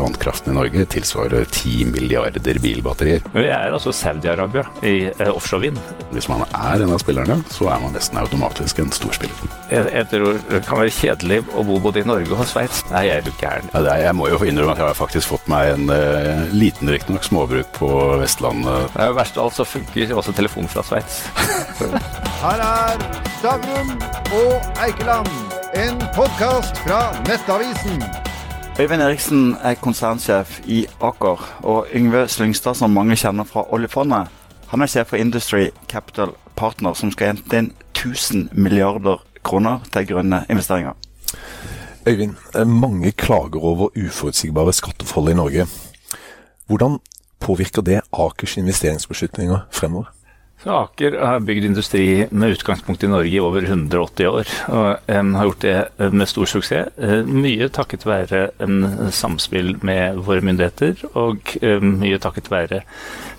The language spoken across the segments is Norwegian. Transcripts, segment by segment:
vannkraften i Norge tilsvarer 10 milliarder bilbatterier. Vi er altså Saudi-Arabia i eh, offshore vind. Hvis man er en av spillerne, så er man nesten automatisk en storspiller. Jeg, jeg tror det kan være kjedelig å bo både i Norge og Sveits. Nei, jeg er jo gæren. Ja, er, jeg må jo innrømme at jeg har faktisk fått meg en uh, liten riktignok småbruk på Vestlandet. Det er jo verst av alt så funker også telefon fra Sveits. Her er Stavrum og Eikeland, en podkast fra Nettavisen. Øyvind Eriksen er konsernsjef i Aker, og Yngve Slyngstad, som mange kjenner fra oljefondet, han er sjef for Industry Capital Partner, som skal hente inn 1000 milliarder kroner til grønne investeringer. Øyvind, eh, mange klager over uforutsigbare skatteforhold i Norge. Hvordan påvirker det Akers investeringsbeslutninger fremover? Så Aker har bygd industri med utgangspunkt i Norge i over 180 år, og um, har gjort det med stor suksess. Uh, mye takket være en samspill med våre myndigheter, og uh, mye takket være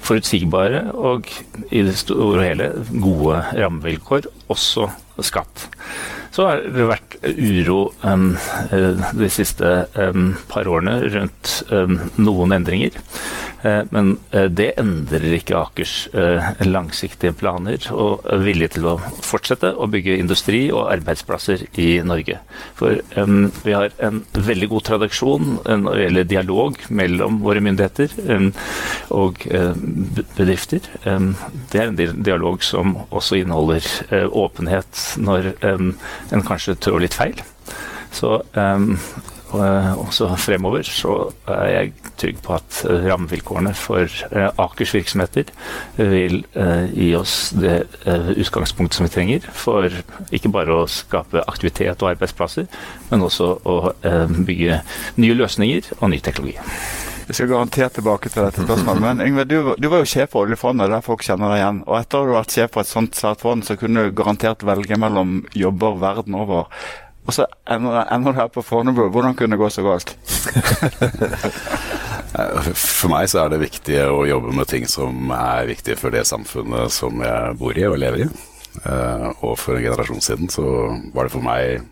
forutsigbare og i det store og hele gode rammevilkår, også skatt. Så har det vært uro um, de siste um, par årene rundt um, noen endringer. Uh, men uh, det endrer ikke Akers uh, langsiktige planer og vilje til å fortsette å bygge industri og arbeidsplasser i Norge. For vi har en veldig god tradisjon når det gjelder dialog mellom våre myndigheter og bedrifter. Det er en dialog som også inneholder åpenhet når en kanskje trår litt feil. Så um, også fremover så er jeg trygg på at rammevilkårene for uh, Akers virksomheter vil uh, gi oss det utgangspunktet som vi trenger for ikke bare å skape aktivitet og arbeidsplasser, men også å bygge nye løsninger og ny teknologi. Vi skal garantert tilbake til dette spørsmålet. Men Yngve, du, du, var jo sjef for oljefondet, der folk kjenner deg igjen. Og etter å ha vært sjef for et sånt svært fond, så kunne du garantert velge mellom jobber verden over. Og så ender, du her på Fornebu. Hvordan kunne det gå så galt? For meg så er det viktig å jobbe med ting som er viktige for det samfunnet som jeg bor i og lever i. Eh, og for en generasjon siden så var det for meg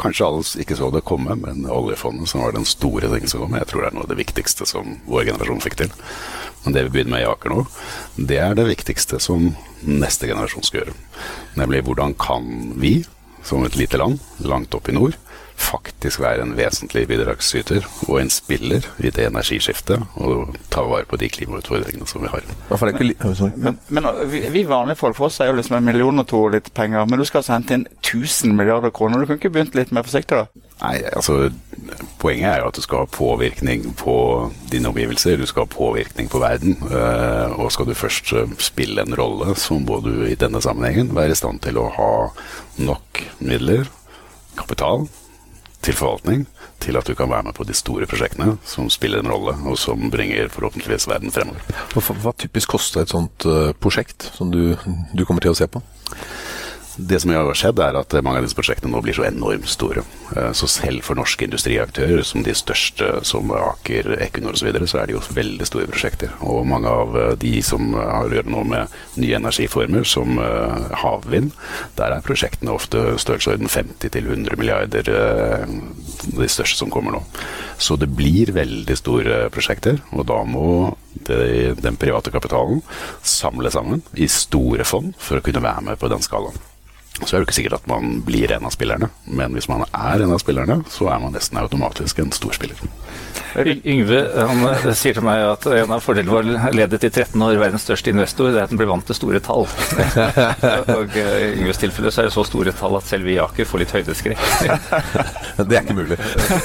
Kanskje alle ikke så det komme, men oljefondet som var den store tingen som kom. Jeg tror det er noe av det viktigste som vår generasjon fikk til. Men det vi begynner med i Aker nå, det er det viktigste som neste generasjon skal gjøre. Nemlig hvordan kan vi, som et lite land langt opp i nord, faktisk være en vesentlig bidragsyter og en spiller i det energiskiftet og ta vare på de klimautfordringene som vi har. Men, men, vi vanlige folk for oss er jo liksom en million og to litt penger, men du skal altså hente inn 1000 milliarder kroner. Du kan ikke begynt litt mer forsiktig, da? Nei, altså Poenget er jo at du skal ha påvirkning på dine omgivelser. Du skal ha påvirkning på verden. Eh, og skal du først eh, spille en rolle, så må du i denne sammenhengen være i stand til å ha nok midler, kapital, til forvaltning til at du kan være med på de store prosjektene som spiller en rolle, og som bringer forhåpentligvis verden fremover. Hva, hva typisk koster et sånt uh, prosjekt som du, du kommer til å se på? Det som har skjedd, er at mange av disse prosjektene nå blir så enormt store. Eh, så selv for norske industriaktører, som de største, som Aker, Equinor osv., så, videre, så er det jo veldig store prosjekter. Og mange av eh, de som har å gjøre noe med nye energiformer, som eh, havvind, der er prosjektene ofte størrelsesorden 50 til 100 milliarder, de største som kommer nå. Så det blir veldig store prosjekter, og da må det, den private kapitalen samle sammen i store fond for å kunne være med på den skalaen så er det ikke sikkert at man blir en av spillerne. Men hvis man er en av spillerne, så er man nesten automatisk en storspiller. Yngve han eh, sier til meg at en av fordelene var ledet i 13 år verdens største investor, det er at den blir vant til store tall. og I eh, Yngves tilfelle så er det så store tall at selv vi i Aker får litt høydeskrekk. det er ikke mulig.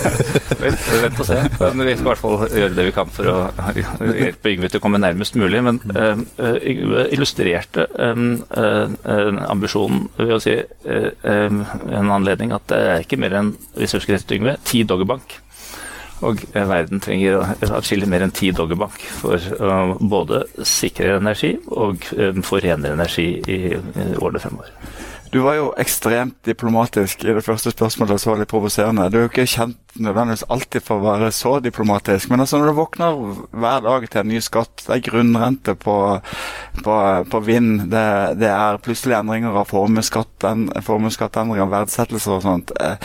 vent, vent og se. Men vi skal i hvert fall gjøre det vi kan for å hjelpe Yngve til å komme nærmest mulig. Men uh, Yngve illustrerte ambisjonen ved å si uh, en anledning at det er ikke mer enn rett, Yngve, ti Doggerbank og verden trenger atskillig mer enn ti Doggerbank for å både sikre energi og få renere energi i årene fremover. Du var jo ekstremt diplomatisk i det første spørsmålet, så var litt provoserende. Du er jo ikke kjent nødvendigvis alltid for å være så diplomatisk, men altså når du våkner hver dag til en ny skatt, det er grunnrente på, på, på vind, det, det, er plutselig endringer av formuesskattendringer, verdsettelser og sånt. Eh,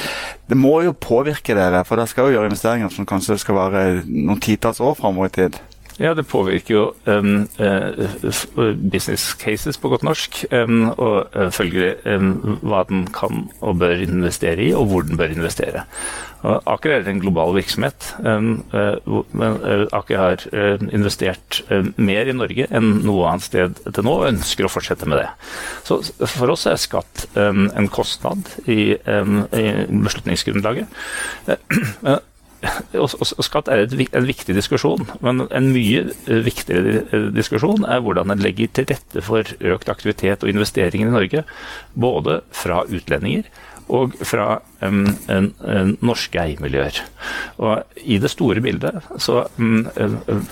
det må jo påvirke dere, for dere skal jo gjøre investeringer som kanskje skal vare noen titalls år framover i tid. Ja, det påvirker jo um, uh, business cases på godt norsk. Um, og uh, følgelig um, hva den kan og bør investere i, og hvor den bør investere. Og Aker er en global virksomhet, uh, men Aker har investert mer i Norge enn noe annet sted til nå, og ønsker å fortsette med det. Så for oss er skatt en kostnad i, i beslutningsgrunnlaget. Og skatt er en viktig diskusjon, men en mye eh, viktigere diskusjon er hvordan en legger til rette for økt aktivitet og investeringer i Norge. Både fra utlendinger og fra um, en, en norske eiermiljøer. Og I det store bildet så um,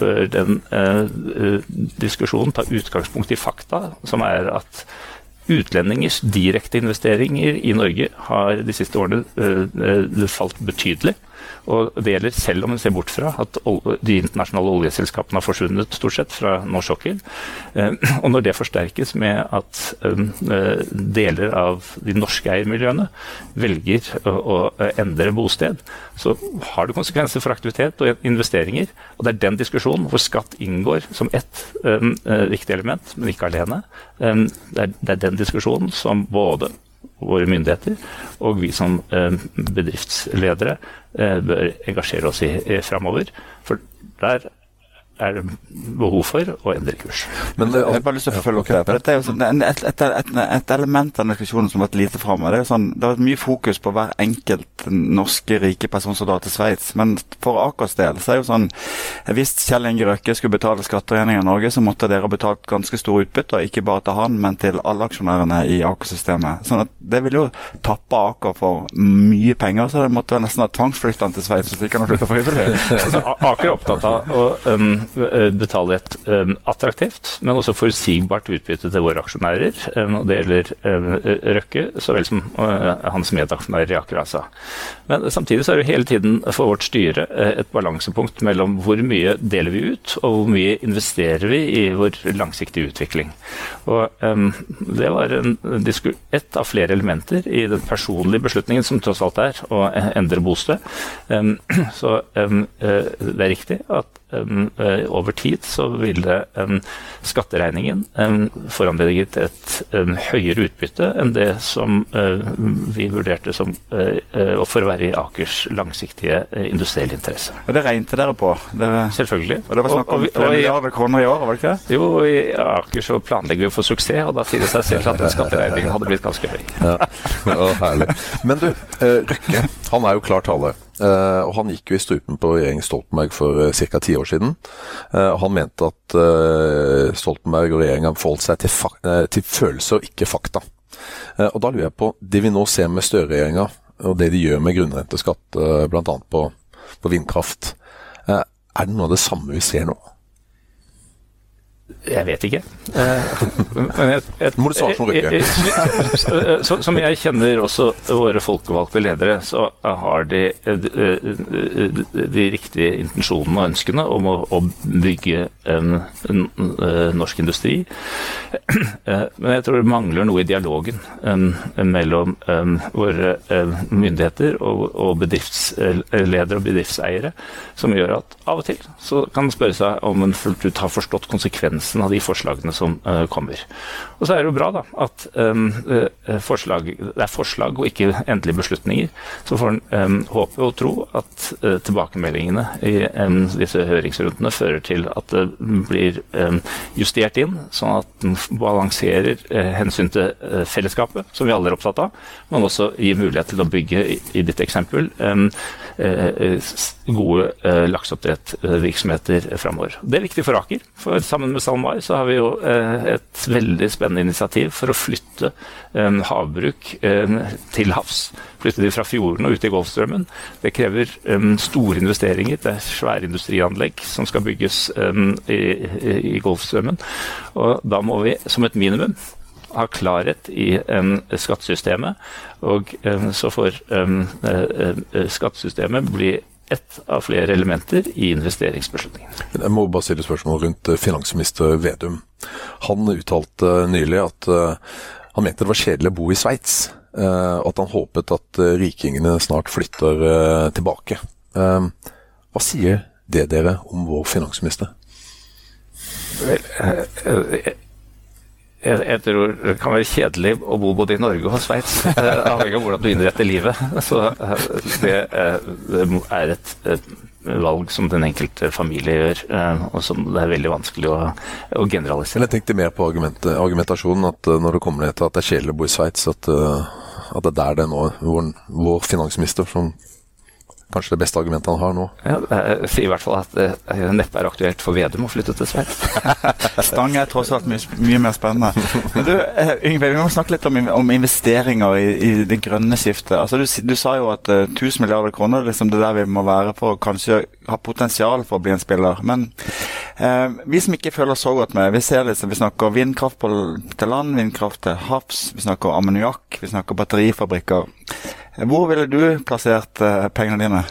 bør den uh, diskusjonen ta utgangspunkt i fakta, som er at utlendingers direkte investeringer i Norge har de siste årene uh, falt betydelig. Og det gjelder selv om en ser bort fra at de internasjonale oljeselskapene har forsvunnet stort sett fra norsk sokkel. Eh, og når det forsterkes med at eh, deler av de norske eiermiljøene velger å endre bosted, så har det konsekvenser for aktivitet og investeringer. Og det er den diskusjonen hvor skatt inngår som ett eh, viktig element, men ikke alene. Det er den diskusjonen som både våre myndigheter og vi som eh, bedriftsledere eh, bør engasjere oss i, i framover. For der er det behov for å endre kurs. Men det, jeg har bare lyst til å følge opp det. Dette er jo sånn, et, et, et, et, element av diskusjonen som har vært lite framme. Det, sånn, det har vært mye fokus på hver enkelt norske rike person som drar til Sveits. Men for Akers del så er jo sånn Hvis Kjell Inge Røkke skulle betale skatteregninger i Norge, så måtte dere ha betalt ganske store utbytter, ikke bare til han, men til alle aksjonærene i Aker-systemet. Sånn at det ville jo tappe Aker for mye penger, så det måtte nesten ha tvangsflytta han til Sveits hvis ikke han har flytta frivillig. Aker er opptatt av å um, betale et um, attraktivt, men også forutsigbart utbytte til våre aksjonærer. Og Det gjelder Røkke så vel som hans medaksjonærer i Aker ASA. Men samtidig så er det hele tiden for vårt styre et balansepunkt mellom hvor mye deler vi ut, og hvor mye investerer vi i vår langsiktige utvikling. Og Det var et av flere elementer i den personlige beslutningen som tross alt er å endre bosted. Så det er riktig at over tid så ville um, skatteregningen um, foranlediget et um, høyere utbytte enn det som uh, vi vurderte som for å være i Akers langsiktige industrielle interesse. Og Det regnet dere på? Dere... Selvfølgelig. Og det var snakk om 3 milliarder kroner i år, var det ikke det? Jo, i Aker så planlegger vi for suksess, og da sier det seg selv at den skatteregningen hadde blitt ganske høy. Ja, ja herlig. Men du, Røkke, han er jo klar tale. Uh, og Han gikk jo i strupen på regjeringen Stoltenberg for uh, ca. ti år siden. Uh, han mente at Stoltenberg og regjeringa forholdt seg til, til, følelser, ikke fakta. og Da lurer jeg på det vi nå ser med Støre-regjeringa, og det de gjør med grunnrenteskatt uh, bl.a. På, på vindkraft. er det noe av det samme vi ser nå? Jeg vet ikke. Eh, men jeg, jeg, Må du svare som Røkke. Som jeg kjenner også våre folkevalgte ledere, så har de de riktige intensjonene og ønskene om å, å bygge en, en, en, norsk industri. Eh, men jeg tror det mangler noe i dialogen mellom våre myndigheter og, og bedriftsledere og bedriftseiere, som gjør at av og til så kan man spørre seg om en fullt ut har forstått konsekvensene konsekvensen av de forslagene som uh, kommer. Og så er det jo bra da, at um, forslag, det er forslag og ikke endelige beslutninger. Så får en um, håpe og tro at uh, tilbakemeldingene i um, disse høringsrundene fører til at det blir justert inn, sånn at den balanserer uh, hensyn til fellesskapet, som vi alle er opptatt av, men også gir mulighet til å bygge, i, i ditt eksempel, gode lakseoppdrettsvirksomheter framover. Det er viktig for Aker. for Sammen med SalMar så har vi jo eh, et veldig spennende initiativ for å flytte eh, havbruk eh, til havs. Flytte de fra fjordene og ut i Golfstrømmen. Det krever store investeringer. Det er svære industrianlegg som skal bygges i, Golfstrømmen. Og da må vi som et minimum ha klarhet i skattesystemet. Og så får skattesystemet bli ett av flere elementer i investeringsbeslutningen. Jeg må bare stille spørsmål rundt finansminister Vedum. Han uttalte nylig at han mente det var kjedelig å bo i Sveits. Og at han håpet at rikingene snart flytter tilbake. Hva sier det dere om vår finansminister? Vel, jeg, tror det kan være kjedelig å bo både i Norge og Sveits, avhengig av hvordan du innretter livet. Så det er et, valg som den enkelte familie gjør, og som det er veldig vanskelig å generalisere. Jeg tenkte mer på argumentasjonen, at når det kommer ned til at det er kjedelig å bo i Sveits, at, at, det er der det er nå vår, vår finansminister som kanskje det beste argumentet han har nå. Ja, i hvert fall at det neppe er aktuelt for Vedum å flytte til Sveits. Stang er tross alt mye, mye mer spennende. Men du, eh, Yngve, vi må snakke litt om, om investeringer i, i, det grønne skiftet. Altså, du, du sa jo at uh, eh, 1000 milliarder kroner liksom det der vi må være for å kanskje ha potensial for å bli en spiller. Men uh, vi som ikke føler så godt med, vi ser liksom, vi snakker vindkraft på, til land, vindkraft til havs, vi snakker ammoniakk, vi snakker batterifabrikker. Hvor ville du plassert uh, pengene dine?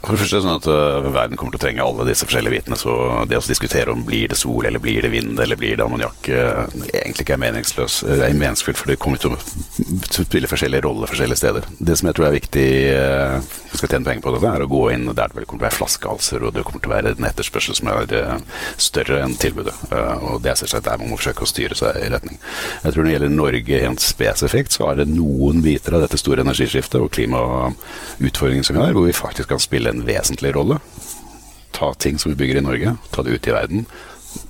For det første er det sånn at uh, Verden kommer til å trenge alle disse forskjellige bitene. Så det å diskutere om blir det sol, eller blir det vind, eller blir det ammoniakk, uh, egentlig ikke er meningsløs. Det er meningsfullt, for det kommer til å spille forskjellige roller forskjellige steder. Det som jeg tror er viktig uh, vi skal tjene penger på dette, er å gå inn der det kommer til å være flaskehalser, og det kommer til å være en etterspørsel som er større enn tilbudet. Og det er selvsagt der man må forsøke å styre seg i retning. Jeg tror når det gjelder Norge helt spesifikt, så er det noen biter av dette store energiskiftet og klimautfordringen som vi har, hvor vi faktisk kan spille en vesentlig rolle. Ta ting som vi bygger i Norge, ta det ut i verden.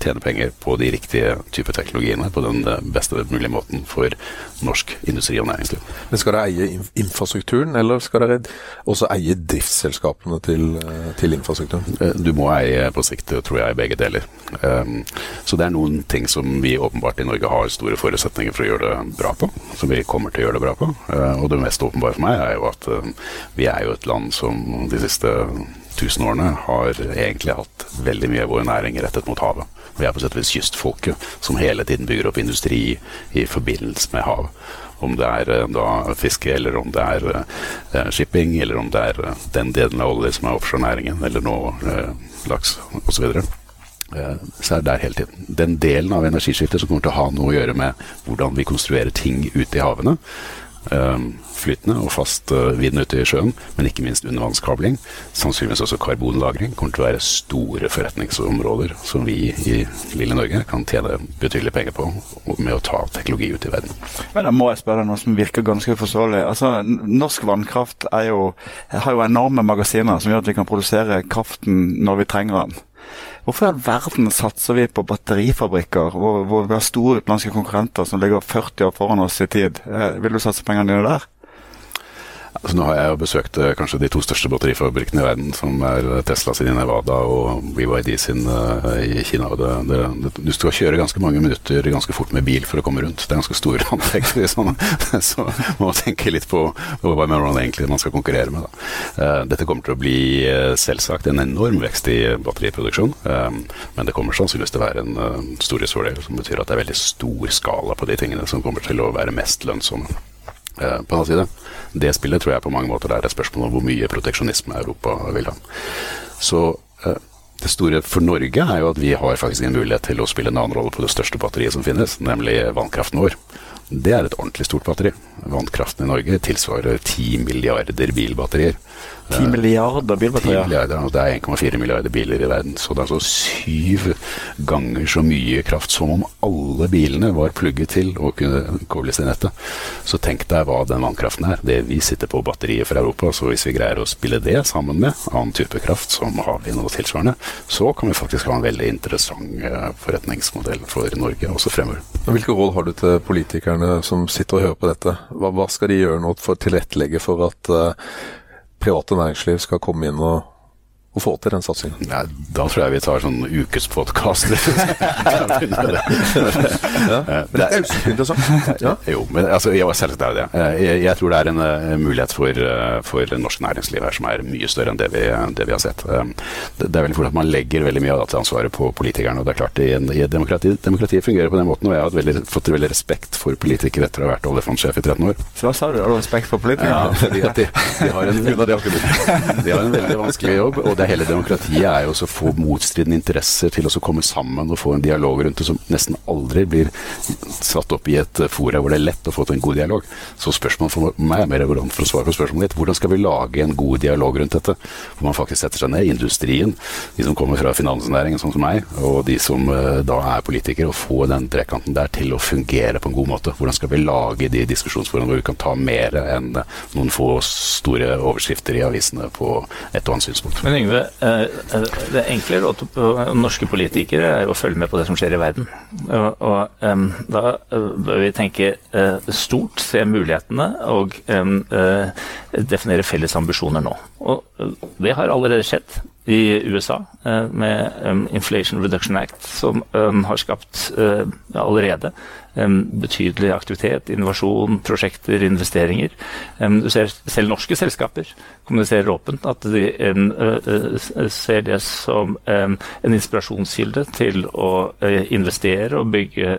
Tjene penger på de riktige typer teknologiene på den eh, beste mulige måten for norsk industri og næringsliv. Men Skal dere eie infrastrukturen, eller skal dere også eie driftsselskapene til, eh, til infrastrukturen? Eh, du må eie på sikt, tror jeg, begge deler. Um, så det er noen ting som vi åpenbart i Norge har store forutsetninger for å gjøre det bra på. Som vi kommer til å gjøre det bra på. Og det mest åpenbare for meg er jo at vi er jo et land som de siste tusenårene har egentlig hatt veldig mye av vår næring rettet mot havet. Vi er på sett og vis kystfolket som hele tiden bygger opp industri i forbindelse med hav. Om det er eh, da fiske, eller om det er uh, shipping, eller om det er den delen av olje som er offshorenæringen, eller nå laks osv. Så er det der hele tiden. Den delen av energiskiftet som kommer til å ha noe å gjøre med hvordan vi konstruerer ting ute i havene, flytende og fast uh, vind ute i sjøen, men ikke minst undervannskabling. Sannsynligvis også karbonlagring kommer til å være store forretningsområder som vi i lille Norge kan tjene betydelig penger på med å ta teknologi ut i verden. Men da må jeg spørre noe som virker ganske uforståelig. Altså, norsk vannkraft jo, har jo enorme magasiner som gjør at vi kan produsere kraften når vi trenger den. Hvorfor i all verden satser vi på batterifabrikker, hvor, hvor vi har store utenlandske konkurrenter som ligger 40 år foran oss i tid? Eh, vil du satse pengene dine der? Altså, nå har jeg jo besøkt eh, kanskje de to største batterifabrikkene i verden, som er Tesla sin i Nevada og BYD sin uh, i Kina. Det, det, det, du skal kjøre ganske mange minutter ganske fort med bil for å komme rundt. Det er ganske store anlegg, liksom. så man må tenke litt på hva man egentlig man skal konkurrere med. Uh, dette kommer til å bli uh, selvsagt en enorm vekst i batteriproduksjon, men det kommer sannsynligvis til å være en stor fordel, som betyr at det er veldig stor skala på de tingene som kommer til å være mest lønnsomme. Eh, på den side. Det spillet tror jeg på mange måter er et spørsmål om hvor mye proteksjonisme Europa vil ha. Så eh, det store for Norge er jo at vi har faktisk en mulighet til å spille en annen rolle på det største batteriet som finnes, nemlig vannkraften vår. Det er et ordentlig stort batteri. Vannkraften i Norge tilsvarer 10 milliarder bilbatterier. 10 milliarder bilbatterier? 10 milliarder, og Det er 1,4 milliarder biler i verden. Så det er altså syv ganger så mye kraft som om alle bilene var plugget til og kunne kobles til nettet. Så tenk deg hva den vannkraften er. Det vi sitter på batteriet for Europa. Så hvis vi greier å spille det sammen med annen type kraft, som havvind og tilsvarende, så kan vi faktisk ha en veldig interessant eh, forretningsmodell for Norge også fremover. Hvilke råd har du til politikerne som sitter og hører på dette? Hva, hva skal de gjøre nå for å tilrettelegge for at uh, private næringsliv skal komme inn og å få til den satsingen? Ja, da tror jeg vi tar sånn ukespodkast. ja, men det er jo interessant. Ja. Jo, men altså, jeg, selvsagt er det det. Jeg, jeg, tror det er en uh, mulighet for, uh, for, norsk næringsliv her som er mye større enn det vi, det vi har sett. Um, det, det, er veldig fort at man legger veldig mye av dette ansvaret på politikerne. og det er klart, i, en, i demokrati, Demokratiet fungerer på den måten, og jeg har veldig, fått veldig respekt for politikere etter å ha vært oljefondsjef i 13 år. Så hva sa du? Har du respekt for politikere? Ja, fordi at de, de, har en, de, har en, veldig vanskelig jobb, og det hele demokratiet er jo å få motstridende interesser til å komme sammen og få en dialog rundt det som nesten aldri blir satt opp i et fora hvor det er lett å få til en god dialog. Så spørsmålet for meg er mer hvordan, for å svare på spørsmålet ditt, hvordan skal vi lage en god dialog rundt dette? Hvor man faktisk setter seg ned, industrien, de som kommer fra finansnæringen sånn som meg, og de som uh, da er politikere, og få den trekanten der til å fungere på en god måte. Hvordan skal vi lage de diskusjonsforene hvor vi kan ta mer enn noen få store overskrifter i avisene på et og annet synspunkt? Men Yngve, uh, det enkle rådet på norske politikere er å følge med på det som skjer i verden. Og, og um, da bør vi tenke stort, se mulighetene og um, definere felles ambisjoner nå. Og det har allerede skjedd i USA med Inflation Reduction Act, som har skapt allerede betydelig aktivitet, innovasjon, prosjekter, investeringer. Du ser selv norske selskaper kommuniserer åpent at de ser det som en inspirasjonskilde til å investere og bygge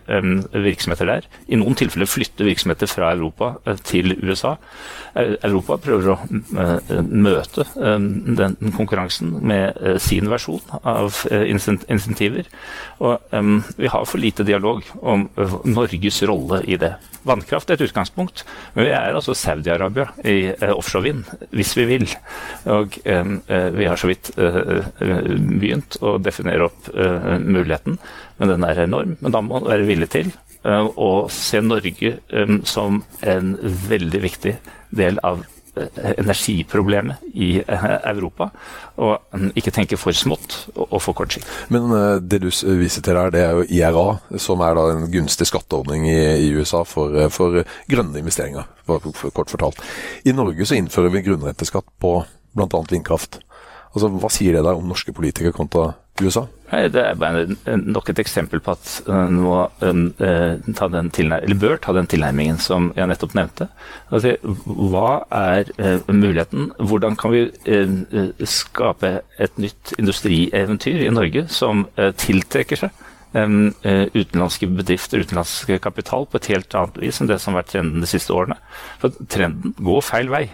virksomheter der. I noen tilfeller flytte virksomheter fra Europa til USA. Europa prøver å møte den konkurransen med sin versjon av insentiver. Og vi har for lite dialog om Norges rolle i det. Vannkraft er et utgangspunkt, men vi er altså Saudi-Arabia i eh, offshore vind, hvis vi vil. Og eh, vi har så vidt eh, begynt å definere opp muligheten, men den er enorm. Men da må man være villig til å se Norge som en veldig viktig del av energiproblemet i Europa, og ikke tenke for smått og for kort sikt. Men uh, det du viser til her, det er jo IRA, som er da en gunstig skatteordning i, USA for, eh, for, grønne investeringer, kort fortalt. I Norge så innfører vi grunnrenteskatt på bl.a. vindkraft. Altså, Hva sier det deg om norske politikere kontra USA? Nei, det er bare nok et eksempel på at uh, må uh, ta den eller bør ta den tilnærmingen som jeg nettopp nevnte. Altså, hva er muligheten? Hvordan kan vi skape et nytt industrieventyr i Norge som tiltrekker seg utenlandske bedrifter, utenlandsk kapital, på et helt annet vis enn det som har vært trenden de siste årene. For trenden går feil vei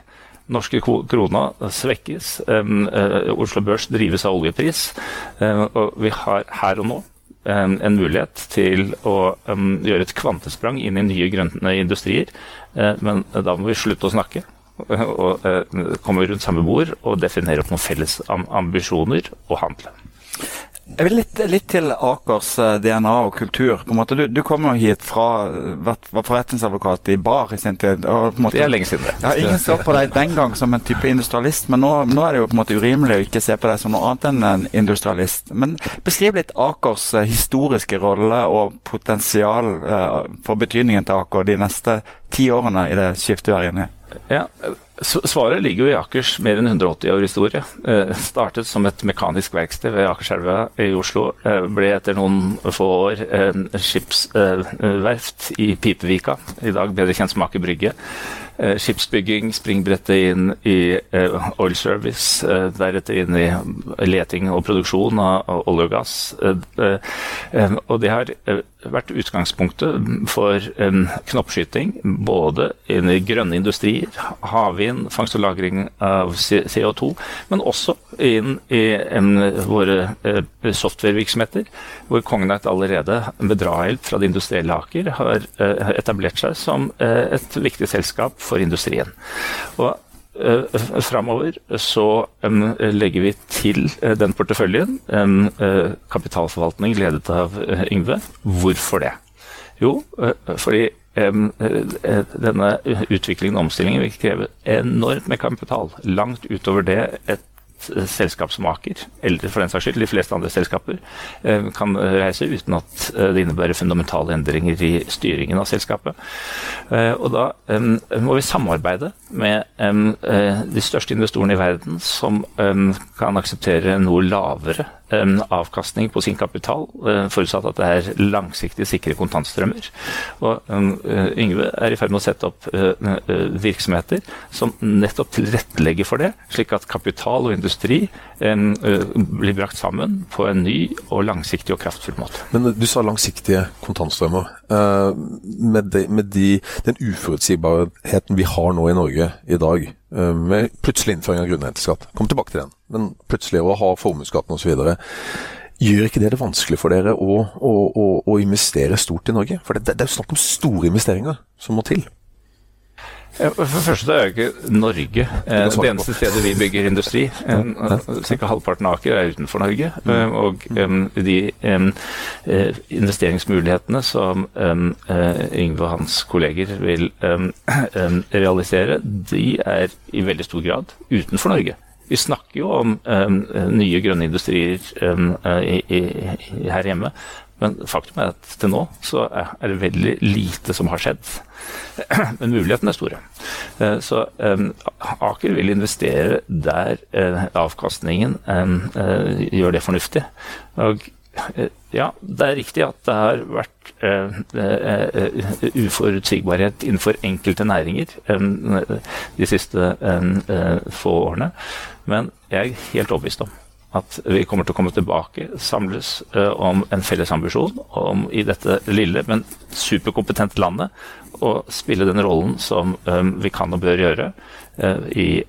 norske krona svekkes. Eh, Oslo Børs drives av oljepris. og vi har her og nå en mulighet til å gjøre et kvantesprang inn i nye grønne industrier. Eh, men da må vi slutte å snakke og eh, komme rundt samme bord og definere opp noen felles ambisjoner og handle. Jeg vil litt, litt, til Akers eh, DNA og kultur. på en måte. Du, du kom jo hit fra var forretningsadvokat i bar i sin tid. Og, måte, det er lenge siden. det. Ja, ingen så på deg den gang som en type industrialist, men nå, nå, er det jo på en måte urimelig å ikke se på deg som noe annet enn en industrialist. Men beskriv litt Akers eh, historiske rolle og potensial for betydningen til Aker de neste ti årene i det skiftet du er inne i. Ja, Svaret ligger jo i Akers mer enn 180 år historie. Eh, startet som et mekanisk verksted ved Akerselva i Oslo. Eh, ble etter noen få år eh, skipsverft i Pipevika, i dag bedre kjent som Aker Brygge. Eh, skipsbygging, springbrettet inn i eh, oil service, eh, deretter inn i leting og produksjon av, olje og gass. og det har vært utgangspunktet for knoppskyting både inn i grønne industrier, havvind, fangst og lagring av CO2, men også inn i våre softwarevirksomheter, hvor Cognite allerede med drahjelp fra det industrielle Aker har etablert seg som et viktig selskap for industrien. Og Uh, Framover så legger vi til uh, den porteføljen um, kapitalforvaltning ledet av Yngve. Hvorfor det? Jo, fordi denne utviklingen og omstillingen vil kreve enormt med kapital. Langt utover det et et selskap som Aker, eller for den saks skyld de fleste andre selskaper, kan reise uten at det innebærer fundamentale endringer i styringen av selskapet. Og da må vi samarbeide med de største investorene i verden som kan akseptere noe lavere avkastning på sin kapital, eh, forutsatt at det er langsiktig sikre kontantstrømmer. Og eh, Yngve er i ferd med å sette opp eh, virksomheter som nettopp tilrettelegger for det, slik at kapital og industri blir brakt sammen på en ny og langsiktig og kraftfull måte. Men du sa langsiktige kontantstrømmer. Med, de, med de, den uforutsigbarheten vi har nå i Norge i dag, med plutselig innføring av grunnrenteskatt, kom tilbake til den men plutselig å ha formuesskatten osv. Gjør ikke det det vanskelig for dere å, å, å, å investere stort i Norge? For det, det er jo snakk om store investeringer som må til. For det første er jo ikke Norge eh, det eneste stedet vi bygger industri. Ca. halvparten av Aker er utenfor Norge. Mm. Eh, og de eh, investeringsmulighetene som Yngve og hans kolleger vil realisere, de er i veldig stor grad utenfor Norge. Vi snakker jo om um, nye grønne industrier um, i, i, her hjemme, men faktum er at til nå så er det veldig lite som har skjedd. Men mulighetene er store. Uh, så Aker vil investere der avkastningen gjør det fornuftig. Og ja, det er riktig at det har vært uh, uforutsigbarhet innenfor enkelte næringer um, de siste få årene. Men jeg er helt overbevist om at vi kommer til å komme tilbake, samles om en felles ambisjon om i dette lille, men superkompetente landet å spille den rollen som um, vi kan og bør gjøre i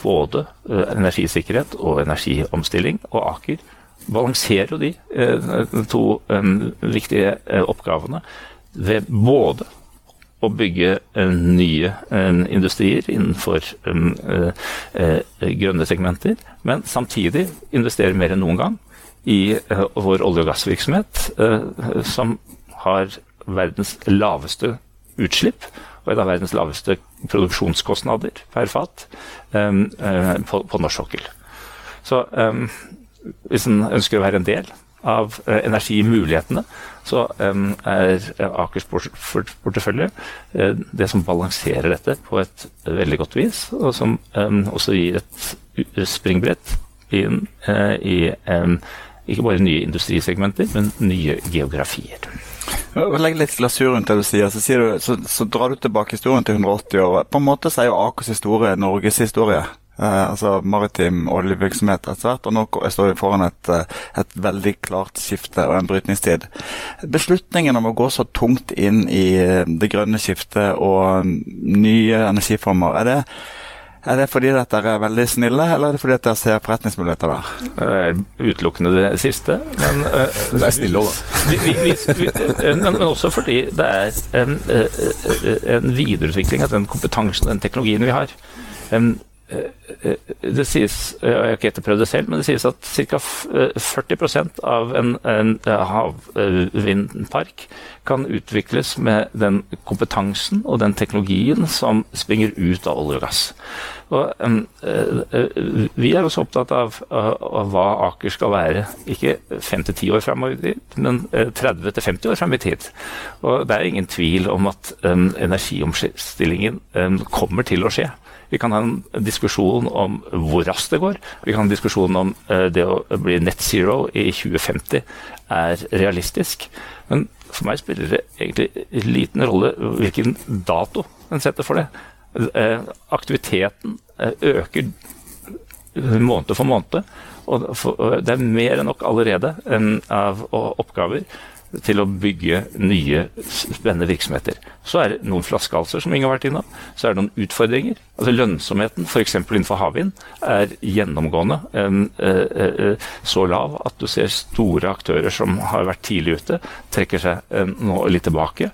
både energisikkerhet og energiomstilling. Og Aker balanserer jo de to viktige eh, oppgavene ved både å bygge eh, nye industrier innenfor grønne segmenter, men samtidig investere mer enn noen gang i vår olje- og gassvirksomhet, som har verdens laveste utslipp og en av verdens laveste produksjonskostnader per fat på, norsk sokkel. Så hvis en ønsker å være en del av eh, energimulighetene, så er Akers portefølje uh, det som balanserer dette på et veldig godt vis, og som også gir et springbrett inn i ikke bare nye industrisegmenter, men nye geografier. Legg litt glasur rundt det du sier, så, sier du, så, så drar du tilbake historien til 180 år. På en måte så er jo Akers historie Norges historie. Eh, altså maritim oljevirksomhet etter hvert. Og nå står vi foran et, eh, et, veldig klart skifte og en brytningstid. Beslutningen om å gå så tungt inn i eh, det grønne skiftet og nye energiformer, er det, er det fordi dere er veldig snille, eller er det fordi dere ser forretningsmuligheter der? Utelukkende det siste. Men, det er snille òg, da. Men, men, også fordi det er en, en videreutvikling av den kompetansen, den teknologien vi har. Eh, eh, det sies, jeg har ikke etterprøvd det selv, men det sies at ca. 40% av en, en havvindpark kan utvikles med den kompetansen og den teknologien som springer ut av olje og gass. Og, um, vi er også opptatt av, av, av, hva Aker skal være, ikke 5-10 år fremover i tid, men 30-50 år fram i tid. Og det er ingen tvil om at um, energiomstillingen um, kommer til å skje. Vi kan ha en diskusjon om hvor raskt det går. Vi kan ha en diskusjon om uh, det å bli net zero i 2050 er realistisk. Men for meg spiller det egentlig liten rolle hvilken dato en setter for det. Uh, aktiviteten uh, øker måned for måned. Og det er mer enn nok allerede av oppgaver til å bygge nye, spennende virksomheter. Så er det noen flaskehalser, som Inge har vært innom. Så er det noen utfordringer. Altså Lønnsomheten f.eks. innenfor havvind er gjennomgående um, uh, uh, så lav at du ser store aktører som har vært tidlig ute, trekker seg nå litt tilbake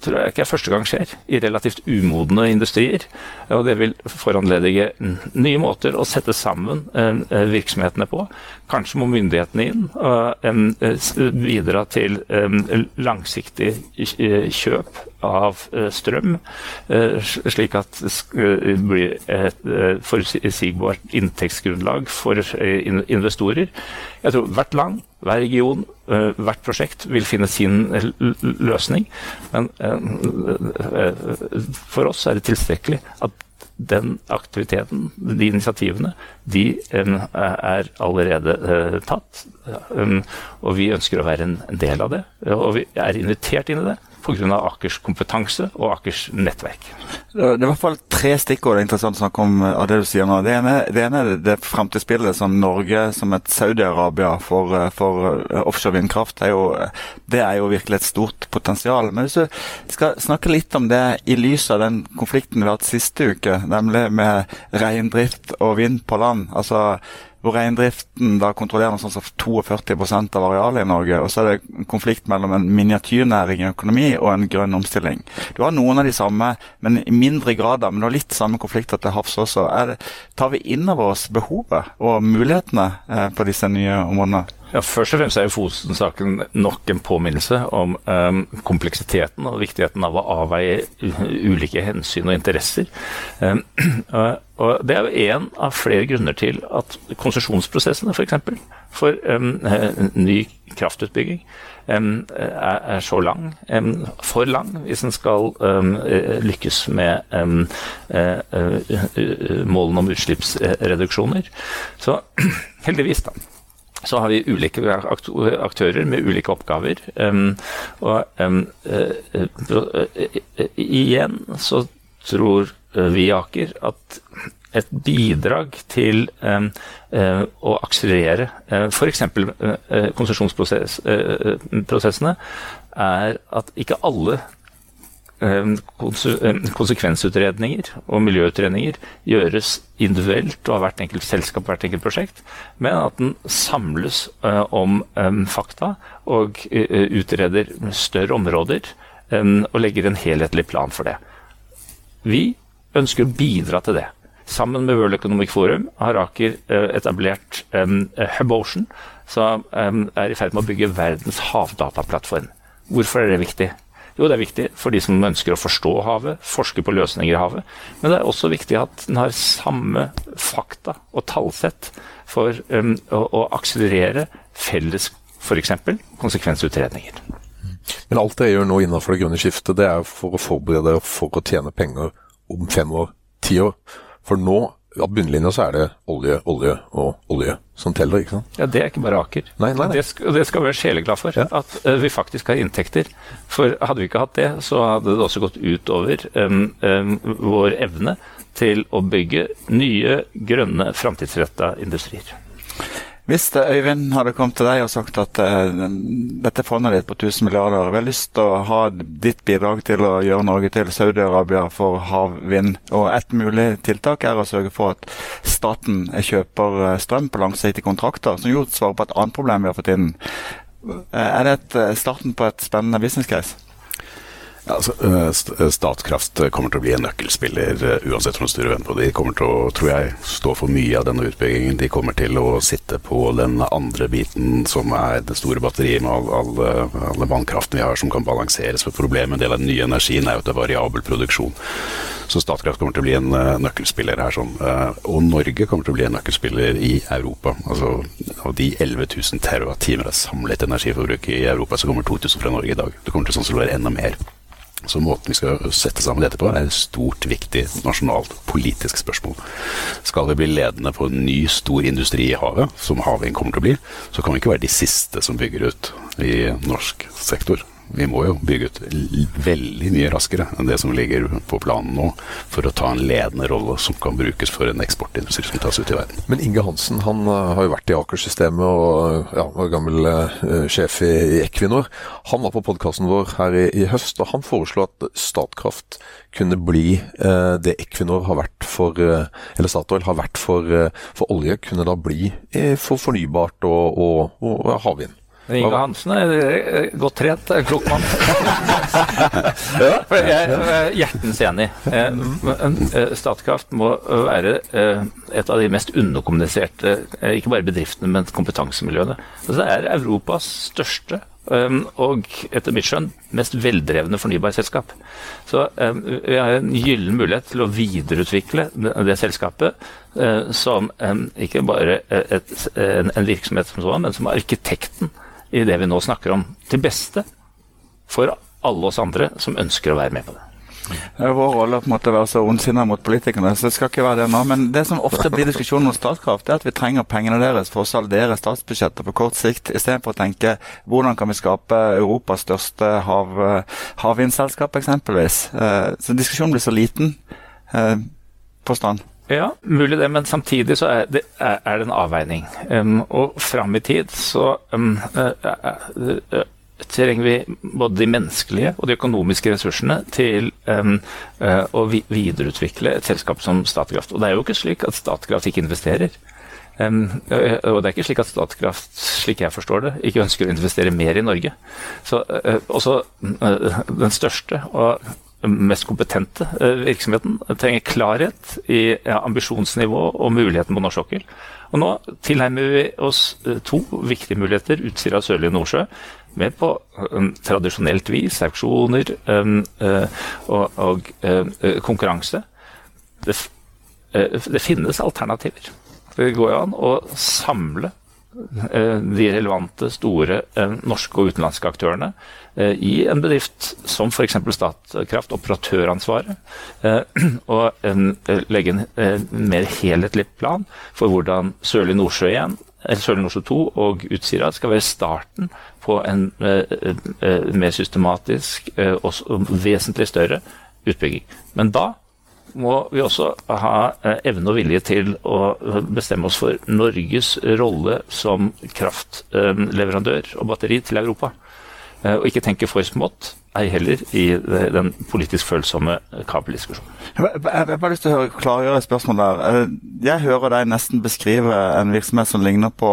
tror jeg ikke er første gang skjer i relativt umodne industrier. Og det vil foranledige nye måter å sette sammen eh, virksomhetene på. Kanskje må myndighetene inn og eh, bidra til langsiktig kjøp av strøm, slik at det blir et forutsigbart inntektsgrunnlag for investorer. Jeg tror hvert land, hver region, hvert prosjekt vil finne sin løsning. Men for oss er det tilstrekkelig at den aktiviteten, de initiativene, de er allerede tatt. Og vi ønsker å være en del av det. Og vi er invitert inn i det pga. Akers kompetanse og Akers nettverk. Det er i hvert fall tre stikkord det er interessant å snakke om av det du sier nå. Det ene, det ene er det fremtidsbildet som Norge som et Saudi-Arabia for, for, offshore vindkraft. Er jo, det er jo virkelig et stort potensial. Men hvis du skal snakke litt om det i lys av den konflikten vi har hatt siste uke, nemlig med reindrift og vind på land. altså hvor reindriften da kontrollerer sånt som 42% av arealet i Norge. Og så er det konflikt mellom en miniatyrnæring i økonomi og en grønn omstilling. Du har noen av de samme, men i mindre grad, men du har litt samme konflikter til havs også. Det, tar vi inn over oss behovet og mulighetene eh, på disse nye områdene? Ja, Først og fremst er jo Fosen-saken nok en påminnelse om um, kompleksiteten og viktigheten av å avveie ulike hensyn og interesser. Um, og Det er jo én av flere grunner til at konsesjonsprosessene f.eks. For, for um, ny kraftutbygging er, så lang, for lang, hvis en skal lykkes med målene om utslippsreduksjoner. Så heldigvis, da så har vi ulike aktører med ulike oppgaver. Um, og um, uh, uh, igjen så tror vi i Aker at et bidrag til um, uh, å akselerere uh, f.eks. Uh, konsesjonsprosessene er at ikke alle konsekvensutredninger og miljøutredninger gjøres individuelt og av hvert enkelt selskap hvert enkelt prosjekt, men at den samles eh, om ehm, fakta og eh, utreder større områder og legger en helhetlig plan for det. Vi ønsker å bidra til det. Sammen med World Economic Forum har Aker eh, etablert Hub Ocean, som er i ferd med å bygge verdens havdataplattform. Hvorfor er det viktig? Jo, det er viktig for de som ønsker å forstå havet, forske på løsninger i havet. Men det er også viktig at den har samme fakta og tallsett for um, å, å akselerere felles f.eks. konsekvensutredninger. Men alt dere gjør nå innenfor det grønne skiftet, det er for å forberede dere for å tjene penger om fem år, ti år. For nå av bunnlinja så er det olje, olje og olje som teller, ikke sant? Ja, det er ikke bare Aker. Nei, nei, nei. Det, skal, det skal vi være sjeleglad for, ja. at uh, vi faktisk har inntekter. For hadde vi ikke hatt det, så hadde det også gått utover um, um, vår evne til å bygge nye, grønne, framtidsretta industrier. Hvis Øyvind hadde kommet til deg og sagt at uh, dette fondet ditt på 1000 milliarder, vi har lyst til å ha ditt bidrag til å gjøre Norge til Saudi-Arabia for havvind, og et mulig tiltak er å sørge for at staten kjøper eh, strøm på langsiktige kontrakter, som jo svarer på et annet problem vi har fått inn. Uh, er det et, starten på et spennende business case? Ja, altså, eh, eh, Statkraft kommer til å bli en nøkkelspiller uansett hvor styrer venn på. De kommer til å tror jeg, stå for mye av denne utbyggingen. De kommer til å sitte på den andre biten som er det store batteriet med alle, alle vannkraften vi har som kan balanseres. For Problemet en del av den nye energien er jo at det er variabel produksjon. Så Statkraft kommer til å bli en nøkkelspiller her. Sånn. Og Norge kommer til å bli en nøkkelspiller i Europa. Altså, Av de 11 000 TWh av samlet energiforbruk i Europa, så kommer 2000 fra Norge i dag. Det kommer til å være enda mer. Så måten vi skal sette sammen dette på, er et stort, viktig nasjonalt politisk spørsmål. Skal vi bli ledende på en ny, stor industri i havet, som havvind kommer til å bli, så kan vi ikke være de siste som bygger ut i norsk sektor. Vi må jo bygge ut veldig mye raskere enn det som ligger på planen nå, for å ta en ledende rolle som kan brukes for en eksportindustri som tas ut i verden. Men Inge Hansen han uh, har jo vært i Aker-systemet og ja, var gammel uh, sjef i, i, Equinor. Han var på podkasten vår her i, i, høst, og han foreslo at Statkraft kunne bli uh, det Equinor har vært for Eller Statoil har vært for, for olje, kunne da bli for fornybart og, og, og havvind. Inge Hansen er godt trent, en klok mann. jeg er hjertens enig. Eh, eh, Statkraft må være eh, et av de mest underkommuniserte, ikke bare bedriftene, men kompetansemiljøene. Det er Europas største og etter mitt skjønn mest veldrevne fornybarselskap. Så vi har en gyllen mulighet til å videreutvikle det, selskapet som ikke bare et, en, en, virksomhet som sånn, men som arkitekten i det vi nå snakker om. Til beste for alle oss andre som ønsker å være med på det. Det er vår rolle å være så ondsinna mot politikerne, så det skal ikke være det nå. Men det som ofte blir diskusjonen om Statkraft, er at vi trenger pengene deres for å saldere statsbudsjettet på kort sikt, istedenfor å tenke hvordan kan vi skape Europas største hav, havvindselskap, eksempelvis. Eh, så diskusjonen blir så liten. Påstand. Ja, mulig det, men samtidig så er det, er det en avveining. Um, og fram i tid så um, uh, uh, uh, trenger vi både de menneskelige og de økonomiske ressursene til um, å videreutvikle et selskap som Statkraft. Og det er jo ikke slik at Statkraft ikke investerer. Um, og det er ikke slik at Statkraft, slik jeg forstår det, ikke ønsker å investere mer i Norge. Så uh, også uh, den største og mest kompetente virksomheten trenger klarhet i ambisjonsnivå og muligheten på norsk sokkel. Og nå tilnærmer vi oss to viktige muligheter, Utsira Sørlige Nordsjø, med på um, tradisjonelt vis, auksjoner og, og konkurranse. Det, det, finnes alternativer. Det går an å samle de relevante, store norske og utenlandske aktørene i en bedrift som f.eks. Statkraft, operatøransvaret, og legge en mer helhetlig plan for hvordan Sørlig Nordsjø 1, eller Sørlige Nordsjø 2 og Utsira skal være starten på en mer systematisk og vesentlig større utbygging. Men da må vi også ha evne og vilje til å bestemme oss for Norges rolle som kraftleverandør og batteri til Europa. Og ikke tenke for smått, ei heller i den politisk følsomme kabeldiskusjonen. Jeg har bare lyst til å klargjøre et spørsmål der. Eh, jeg hører deg nesten beskrive en virksomhet som ligner på,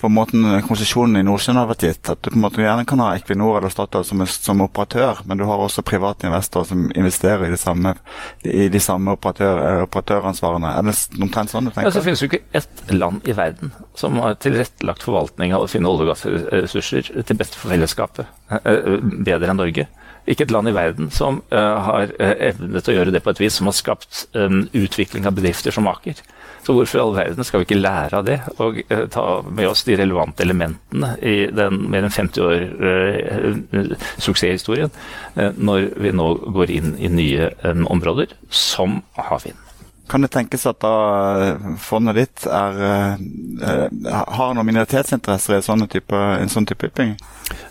på måten konsesjonen i Nordsjøen har vært gitt. At du på en måte gjerne kan ha Equinor eller Statoil som, som, operatør, men du har også private investorer som investerer i de samme, i de samme operatør, eh, operatøransvarene. Er det omtrent sånn du tenker? Ja, så finnes jo ikke ett land i verden som har tilrettelagt forvaltning av å finne olje- og gassressurser til beste for fellesskapet eh, bedre enn Norge. Ikke et land i verden som uh, har uh, evnet å gjøre det på et vis som har skapt um, utvikling av bedrifter som Aker. Så hvorfor i all verden skal vi ikke lære av det og uh, ta med oss de relevante elementene i den mer enn 50 år suksesshistorien når vi nå går inn i nye um, områder, som havvind? Kan det tenkes at da fondet ditt er, har noen minoritetsinteresser i type, en sånn type utbygging?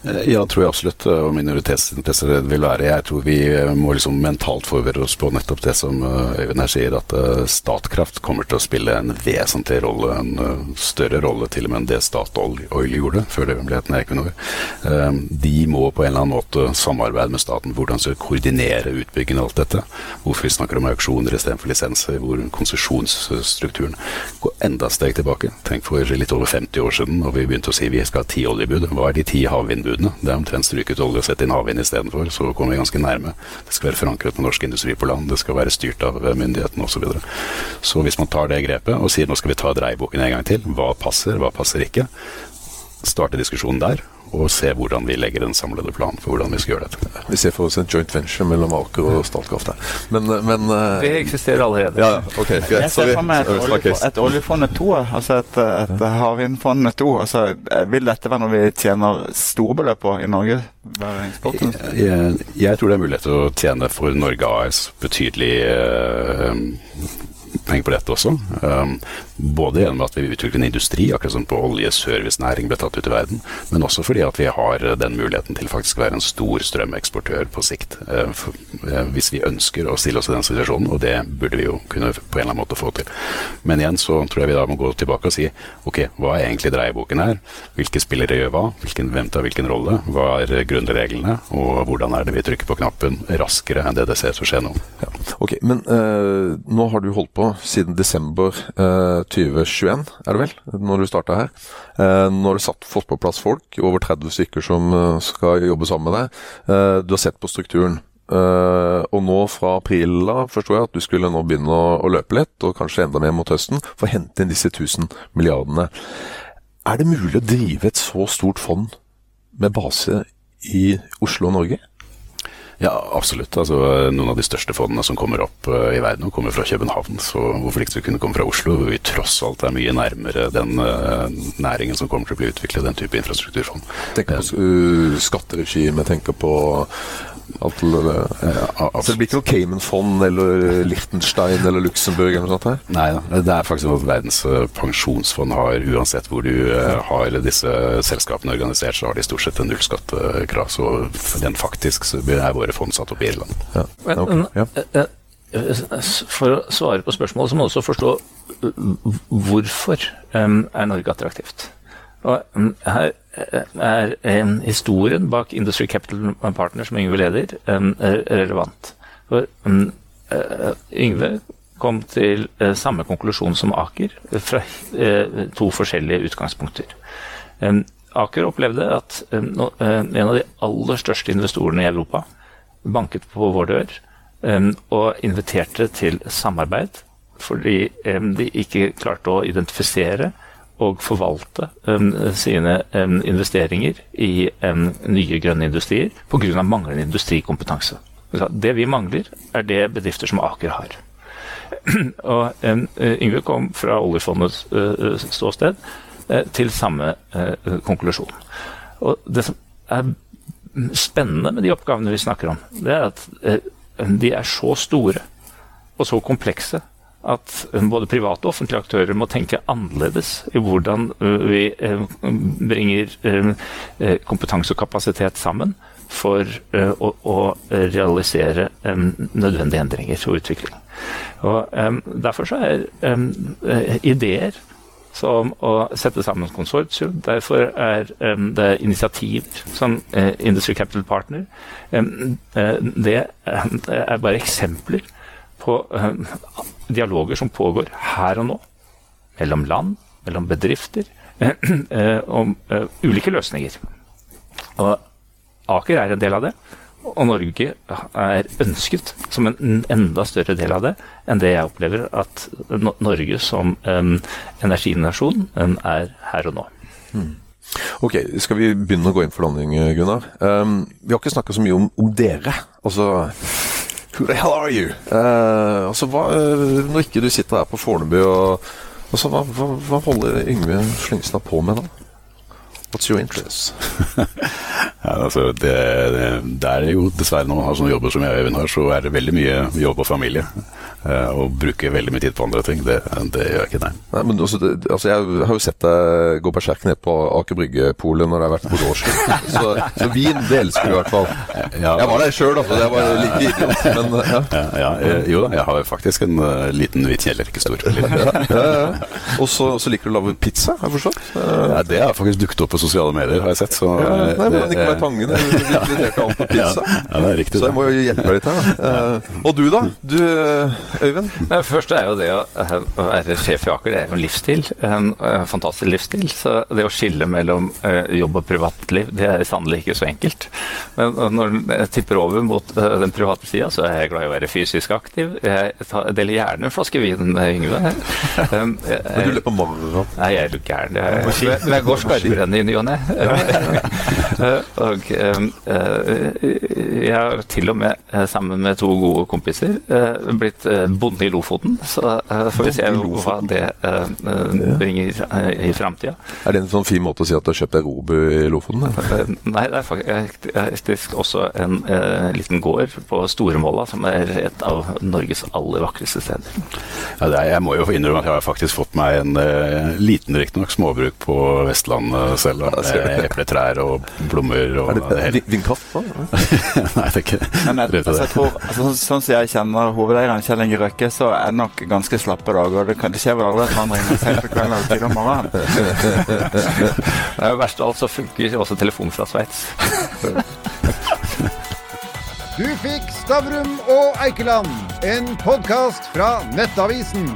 Ja, ja, tror jeg absolutt. Eh, og minoritetsinteresser vil være. Jeg tror vi eh, må liksom mentalt forberede oss på nettopp det som Øyvind her sier, at Statkraft kommer til å spille en vesentlig rolle, en større rolle til og med enn det Statoil gjorde før det ble et Equinor. De må på en eller annen måte samarbeide med staten. Hvordan skal koordinere utbyggingen av alt dette? Hvorfor vi snakker om auksjoner istedenfor lisenser? Hvor konsesjonsstrukturen går enda steg tilbake. Tenk for litt over 50 år siden, og vi begynte å si vi skal ha ti oljebud. Hva er de ti hav havvindbudene. Det er omtrent stryket olje og sett inn havvind istedenfor, så kommer vi ganske nærme. Det skal være forankret med norsk industri på land, det skal være styrt av myndighetene osv. Så, videre. så hvis man tar det grepet og sier nå skal vi ta dreieboken en gang til, hva passer, hva passer ikke, starte diskusjonen der og se hvordan vi legger en samlede plan for hvordan vi skal gjøre dette. Vi ser for oss en joint venture mellom Aker og Statkraft her. Men, men uh... Det eksisterer allerede. Ja, ok, greit. Jeg ser for meg et, olje, et oljefondet to, altså et, et havvindfondet to. Altså, vil dette være noe vi tjener store beløp på i Norge? Jeg, jeg, tror det er mulighet til å tjene for Norge AS betydelig penger på dette også. Um, både gjennom at vi utvikler en industri, akkurat som på oljeservicenæring ble tatt ut i verden, men også fordi at vi har den muligheten til faktisk å være en stor strømeksportør på sikt. Uh, for, uh, hvis vi ønsker å stille oss i den situasjonen, og det burde vi jo kunne på en eller annen måte få til. Men igjen så tror jeg vi da må gå tilbake og si ok, hva er egentlig dreieboken her? Hvilke spillere gjør hva? Hvilken, hvem tar hvilken rolle? Hva er grunnreglene? Og hvordan er det vi trykker på knappen raskere enn det det ser ut til å skje nå? Ja. Ok, men uh, nå har du holdt på siden desember eh, 2021, er det vel, når du starta her. Eh, nå du satt, fått på plass folk, over 30 stykker som eh, skal jobbe sammen med deg. Eh, du har sett på strukturen. Uh, og nå fra april da, forstår jeg at du skulle nå begynne å, å, løpe litt, og kanskje enda mer mot høsten, for å hente inn disse 1000 milliardene. Er det mulig å drive et så stort fond med base i Oslo og Norge? Ja, absolutt. Altså, noen av de største fondene som kommer opp uh, i verden, kommer fra København. Så hvorfor ikke vi kunne komme fra Oslo, hvor vi tross alt er mye nærmere den uh, næringen som kommer til å bli utviklet, den type infrastrukturfond. Tenker på uh, skatteregimet, tenker på Alt, ja, altså, det blir ikke noe Caymanfond eller Liechtenstein eller Luxembourg eller noe sånt her? Nei, da. det er faktisk at Verdens pensjonsfond har. Uansett hvor du har disse selskapene organisert, så har de stort sett en nullskattekrav. Så den faktisk så er våre fond satt opp i Irland. Ja. Okay. Ja. For å svare på spørsmålet, så må du også forstå hvorfor er Norge attraktivt. Og um, her er historien bak Industry Capital Partner, som Yngve leder, um, relevant. For um, uh, Yngve kom til uh, samme konklusjon som Aker, fra to forskjellige utgangspunkter. Aker opplevde at en av de aller største investorene i Europa banket på vår dør og inviterte til samarbeid fordi de ikke klarte å identifisere og forvalte um, sine um, investeringer i um, nye grønne industrier pga. manglende industrikompetanse. Det vi mangler, er det bedrifter som Aker har. og Yngve kom fra oljefondets uh, ståsted uh, til samme uh, konklusjon. Og Det som er spennende med de oppgavene vi snakker om, det er at de er så store og så komplekse at både private og offentlige aktører må tenke annerledes i hvordan øh, vi øh, bringer kompetanse og kapasitet sammen for å, realisere nødvendige endringer og utvikling. Og Derfor så er ideer som å sette sammen konsortium. Derfor er um, det initiativer som uh, Industry Capital Partner. Um, uh, det er bare eksempler på um, dialoger som pågår her og nå, mellom land, mellom bedrifter, eh, om uh, ulike løsninger. Og Aker er en del av det, og Norge er ønsket som en enda større del av det enn det jeg opplever at Norge som um, energinasjon um, er her og nå. Mm. Ok, Skal vi begynne å gå inn for landing, Gunnar? Um, vi har ikke snakka så mye om, om dere. Altså Who the hell are you? Uh, altså, hva, uh, Når ikke du sitter her på Fornebu, og, altså, hva, hva, hva holder Yngve Slyngstad på med da? What's your interest? ja, altså, det, det, det, er jo dessverre når man har sånne jobber som jeg og Øyvind har, så er det veldig mye jobb og familie. Uh, og bruke veldig mye tid på andre ting. Det, det gjør jeg ikke, nei. nei men også, det, altså, Jeg har jo sett deg gå berserk ned på Aker Brygge-polet når det har vært Bordeaux. så, så vin, det elsker du i hvert fall. Ja, jeg var der sjøl, altså. Jeg var like idiot, men ja. ja, ja. Jo da, jeg har faktisk en uh, liten hvit kjeller, ikke stor. Og så, så, liker du å lage pizza, har jeg forstått? Uh, det har faktisk dukket opp på sosiale medier, har jeg sett. Så, nei, men Nicolai Tangen inviterte alt på pizza. Ja, det er riktig. Så jeg må jo hjelpe deg litt her. Da. og du, da? Du Øyvind? Det første er jo det å, være sjef i Aker, det er jo en livsstil. En, fantastisk livsstil. Så det å skille mellom uh, jobb og privatliv, det er sannelig ikke så enkelt. Men når jeg tipper over mot den private sida, så er jeg glad i å være fysisk aktiv. Jeg, deler gjerne en flaske vin med Yngve. Men du løper maraton? Nei, jeg er jo gæren. Jeg, jeg, går skarvrenn i ny og ne. og jeg har til og med, sammen med to gode kompiser, blitt bonde i Lofoten. Så uh, får vi se hva det uh, bringer uh, i framtida. Er det en sånn fin måte å si at du har kjøpt deg Robu i Lofoten? nei, det er faktisk også en liten gård på Storemåla, som er et av Norges aller vakreste steder. Ja, er, jeg må jo innrømme at jeg har faktisk fått meg en liten, riktignok, småbruk på Vestlandet selv. Med epletrær og blommer og Er det, det vindkraft? nei, det er ikke Men jeg, altså, tror, altså, Sånn som jeg kjenner hovedeieren Kjell Inge Røkke, så er det nok ganske slappe dager. Det, kan, det skjer vel aldri at han ringer sent på kvelden eller tidlig om morgenen. Det er jo verst av alt så funker også telefonen fra Sveits. Du fikk Stavrum og Eikeland, en podkast fra Nettavisen.